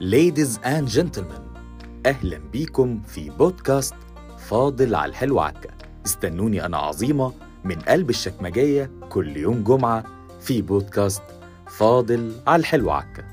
Ladies and gentlemen أهلا بيكم في بودكاست فاضل على الحلو عكا استنوني أنا عظيمة من قلب الشكمجية كل يوم جمعة في بودكاست فاضل على الحلو عكا